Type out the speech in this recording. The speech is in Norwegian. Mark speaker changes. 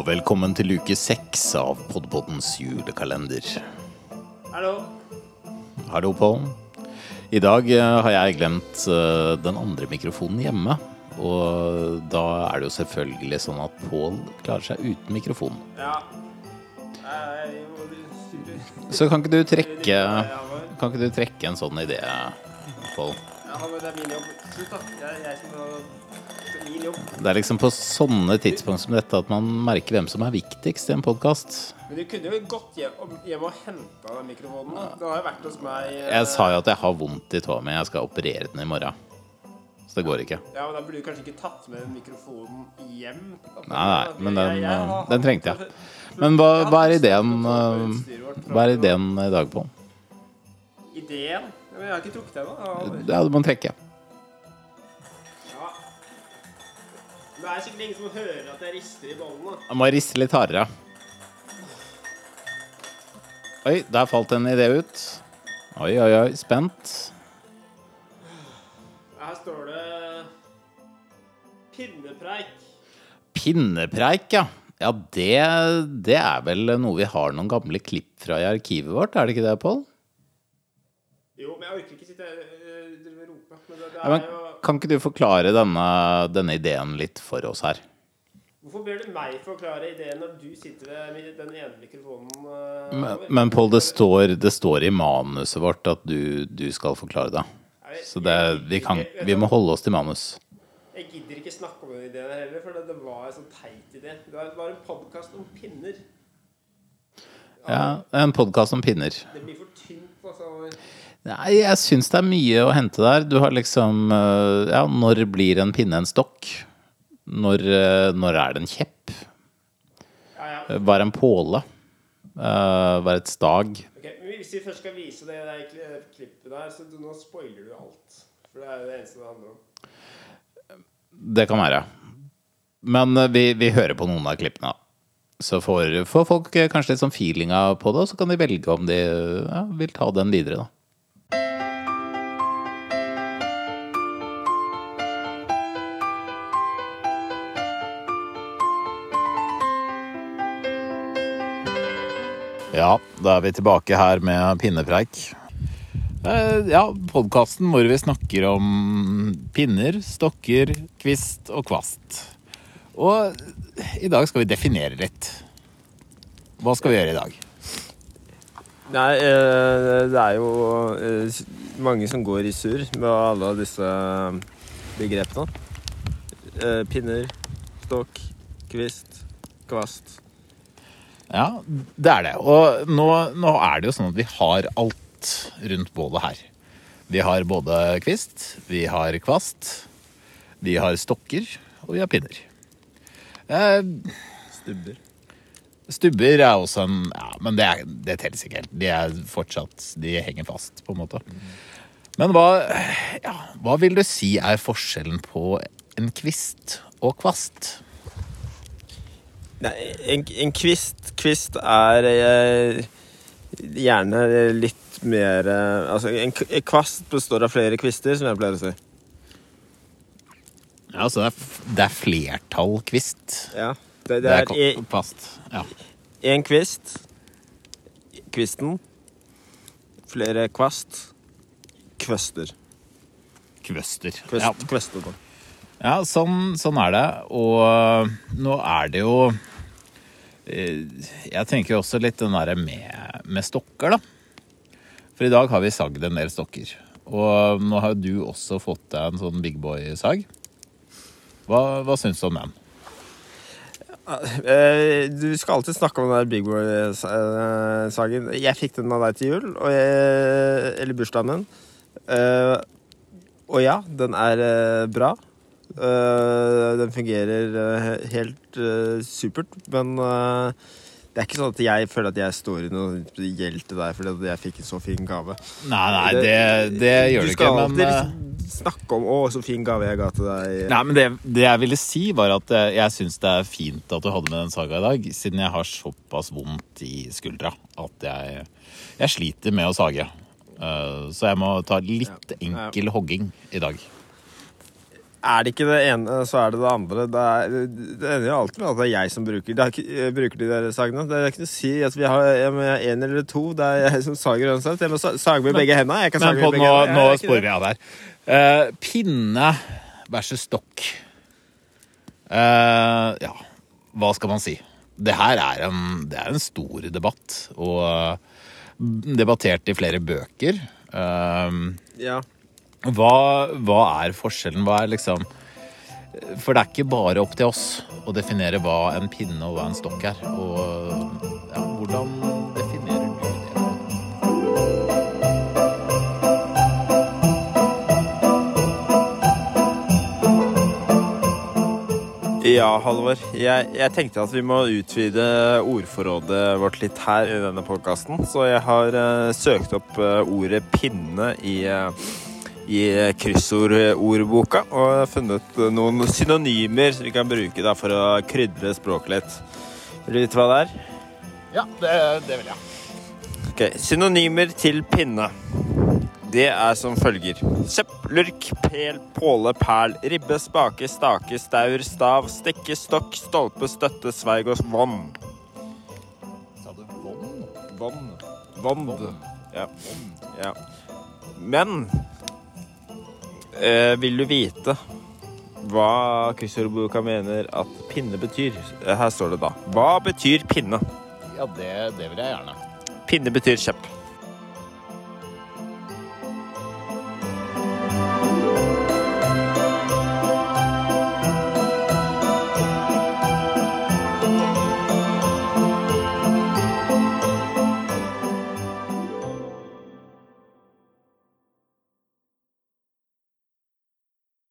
Speaker 1: Og velkommen til uke seks av Podpoddens julekalender.
Speaker 2: Hallo.
Speaker 1: Hallo, Pål. I dag eh, har jeg glemt eh, den andre mikrofonen hjemme. Og da er det jo selvfølgelig sånn at Pål klarer seg uten mikrofon.
Speaker 2: Ja. Styre.
Speaker 1: Så kan ikke du trekke, kan ikke du trekke en sånn idé, Pål?
Speaker 2: Ja, men det er min jobb. Slutt, da. Jeg, jeg skal ta det er min jobb.
Speaker 1: Det er liksom på sånne tidspunkt som dette at man merker hvem som er viktigst i en podkast.
Speaker 2: Men du kunne jo gått hjem, hjem og henta den mikrofonen. da. Den har jo vært hos meg eh,
Speaker 1: Jeg sa jo at jeg har vondt i tåa mi. Jeg skal operere den i morgen. Så det går ikke.
Speaker 2: Ja, men Da burde du kanskje ikke tatt med mikrofonen hjem.
Speaker 1: Nei, nei, men den,
Speaker 2: Jeg- jeg har-
Speaker 1: den trengte jeg. Men hva, hva er ideen eh, Hva er ideen i dag på?
Speaker 2: Ideen? Ja, men jeg har ikke trukket ennå. Ja.
Speaker 1: Du må trekke.
Speaker 2: Ja. Det er sikkert ingen som hører at jeg rister i bollen. da.
Speaker 1: Jeg må riste litt hardere. Oi, der falt en idé ut. Oi, oi, oi. Spent.
Speaker 2: Her står det pinnepreik.
Speaker 1: Pinnepreik, ja. Ja, det, det er vel noe vi har noen gamle klipp fra i arkivet vårt, er det ikke det, Pål?
Speaker 2: Jo, men jeg orker ikke sitte øh, og rope. Men det, det er jo
Speaker 1: kan ikke du forklare denne, denne ideen litt for oss her?
Speaker 2: Hvorfor ber du meg forklare ideen når du sitter ved den ene mikrofonen? øh,
Speaker 1: Men,
Speaker 2: over?
Speaker 1: men Pål, det står, det står i manuset vårt at du, du skal forklare det. Så det, vi, kan, vi må holde oss til manus.
Speaker 2: Jeg gidder ikke snakke om den ideen heller, for det, det var en sånn teit idé. Det var- det var en podkast om pinner.
Speaker 1: Ja, En podkast om pinner.
Speaker 2: Det blir for tynt.
Speaker 1: Nei, jeg syns det er mye å hente der. Du har liksom øh, Ja, når blir en pinne en stokk? Når, øh, når er det en kjepp?
Speaker 2: Ja.
Speaker 1: Hva er en påle? Hva er et stag?
Speaker 2: Okay, men Hvis vi først skal vise det der klippet der, så du, nå spoiler du alt. For det er det eneste det handler om.
Speaker 1: Det kan være. Men vi, vi hører på noen av klippene. Så får, får folk kanskje litt sånn feelinga på det, og så kan de velge om de ja, vil ta den videre, da. Ja, da er vi tilbake her med pinnepreik. Eh, Ja, podkasten hvor vi snakker om pinner, stokker, kvist og kvast. Og i dag skal vi definere litt. Hva skal vi gjøre i dag?
Speaker 2: Nei, eh, det er jo eh, mange som går i surr med alle disse begrepene. Pinner, stokk, kvist, kvast.
Speaker 1: Ja, det er det. Og nå, nå er det jo sånn at vi har alt rundt bålet her. Vi har både kvist, vi har kvast, vi har stokker, og vi har pinner. Eh,
Speaker 2: Stubber.
Speaker 1: Stubber er også en Ja, men det, er, det telles ikke helt. De er fortsatt De henger fast, på en måte. Men hva, ja, hva vil du si er forskjellen på en kvist og kvast?
Speaker 2: Nei, en, en kvist, kvist er eh, gjerne litt mer eh, Altså, en, en kvast består av flere kvister, som jeg pleier å si.
Speaker 1: Ja, altså det er, det er flertall kvist.
Speaker 2: Ja. Det,
Speaker 1: Det
Speaker 2: det
Speaker 1: er
Speaker 2: er
Speaker 1: kvast. Ja.
Speaker 2: En kvist. Kvisten. Flere kvast. Kvøster.
Speaker 1: Kvøster.
Speaker 2: Kvøst,
Speaker 1: Ja.
Speaker 2: Kvøster.
Speaker 1: Ja, sånn, sånn er det. Og nå er det jo Jeg tenker også litt den derre med, med stokker, da. For i dag har vi sagd en del stokker. Og nå har du også fått deg en sånn big boy-sag. Hva, hva syns du om den?
Speaker 2: Eh, Du skal alltid snakke om den der Big Boy-sagen. Jeg fikk den av deg til jul, jeg, eller bursdagen min. Eh, og ja, den er eh, bra. Eh, den fungerer eh, helt eh, supert, men det er ikke sånn at jeg føler at jeg står i noe gjeld til deg fordi jeg fikk en så fin gave.
Speaker 1: Nei, nei, det, det gjør du ikke,
Speaker 2: skal
Speaker 1: men
Speaker 2: alltid liksom snakke om 'Å, så fin gave jeg ga til deg'.
Speaker 1: Nei, men det, det jeg ville si, var at jeg syns det er fint at du hadde med den saga i dag, siden jeg har såpass vondt i skuldra at jeg, jeg sliter med å sage. Så jeg må ta litt enkel hogging i dag.
Speaker 2: Er det ikke det ene, så er det det andre. Det, er, det ender jo alltid med at det er jeg som bruker, det er ikke, bruker de der sagene. Det er ikke noe å si at vi har én eller to. Det er jeg som sager uansett. Jeg må sage med begge hendene. Jeg kan
Speaker 1: Men
Speaker 2: sage
Speaker 1: på,
Speaker 2: med
Speaker 1: nå,
Speaker 2: begge hendene.
Speaker 1: nå
Speaker 2: Jeg er
Speaker 1: sporer vi av der. Uh, pinne versus stokk. Uh, ja, hva skal man si? Det her er en, det er en stor debatt, og uh, debattert i flere bøker. Eh,
Speaker 2: Ja.
Speaker 1: Hva, hva er forskjellen? Hva er liksom For det er ikke bare opp til oss å definere hva en pinne og hva en stokk er. Og ja, hvordan definerer du det?
Speaker 2: Ja, Halvor. Jeg, jeg tenkte at vi må utvide ordforrådet vårt litt her i denne podkasten. Så jeg har uh, søkt opp uh, ordet pinne i, eh, i kryssordordboka og funnet eh, noen synonymer som vi kan bruke da, for å krydre språket litt. Vil du vite hva det er?
Speaker 1: Ja, det, det vil jeg.
Speaker 2: Ok, Synonymer til pinne. Det er som følger. Kjepp, lurk, pel, påle, perl, ribbe, spake, stake, staur, stav, stikke, stokk, stolpe, støtte, sveig og vann.
Speaker 1: Sa du vann?
Speaker 2: Vann. Vond. Ja. ja. Men eh, vil du vite hva kryssordboka mener at pinne betyr? Eh, Her står det da. Hva betyr pinne?
Speaker 1: Ja, det, det vil jeg gjerne.
Speaker 2: Pinne betyr kjepp.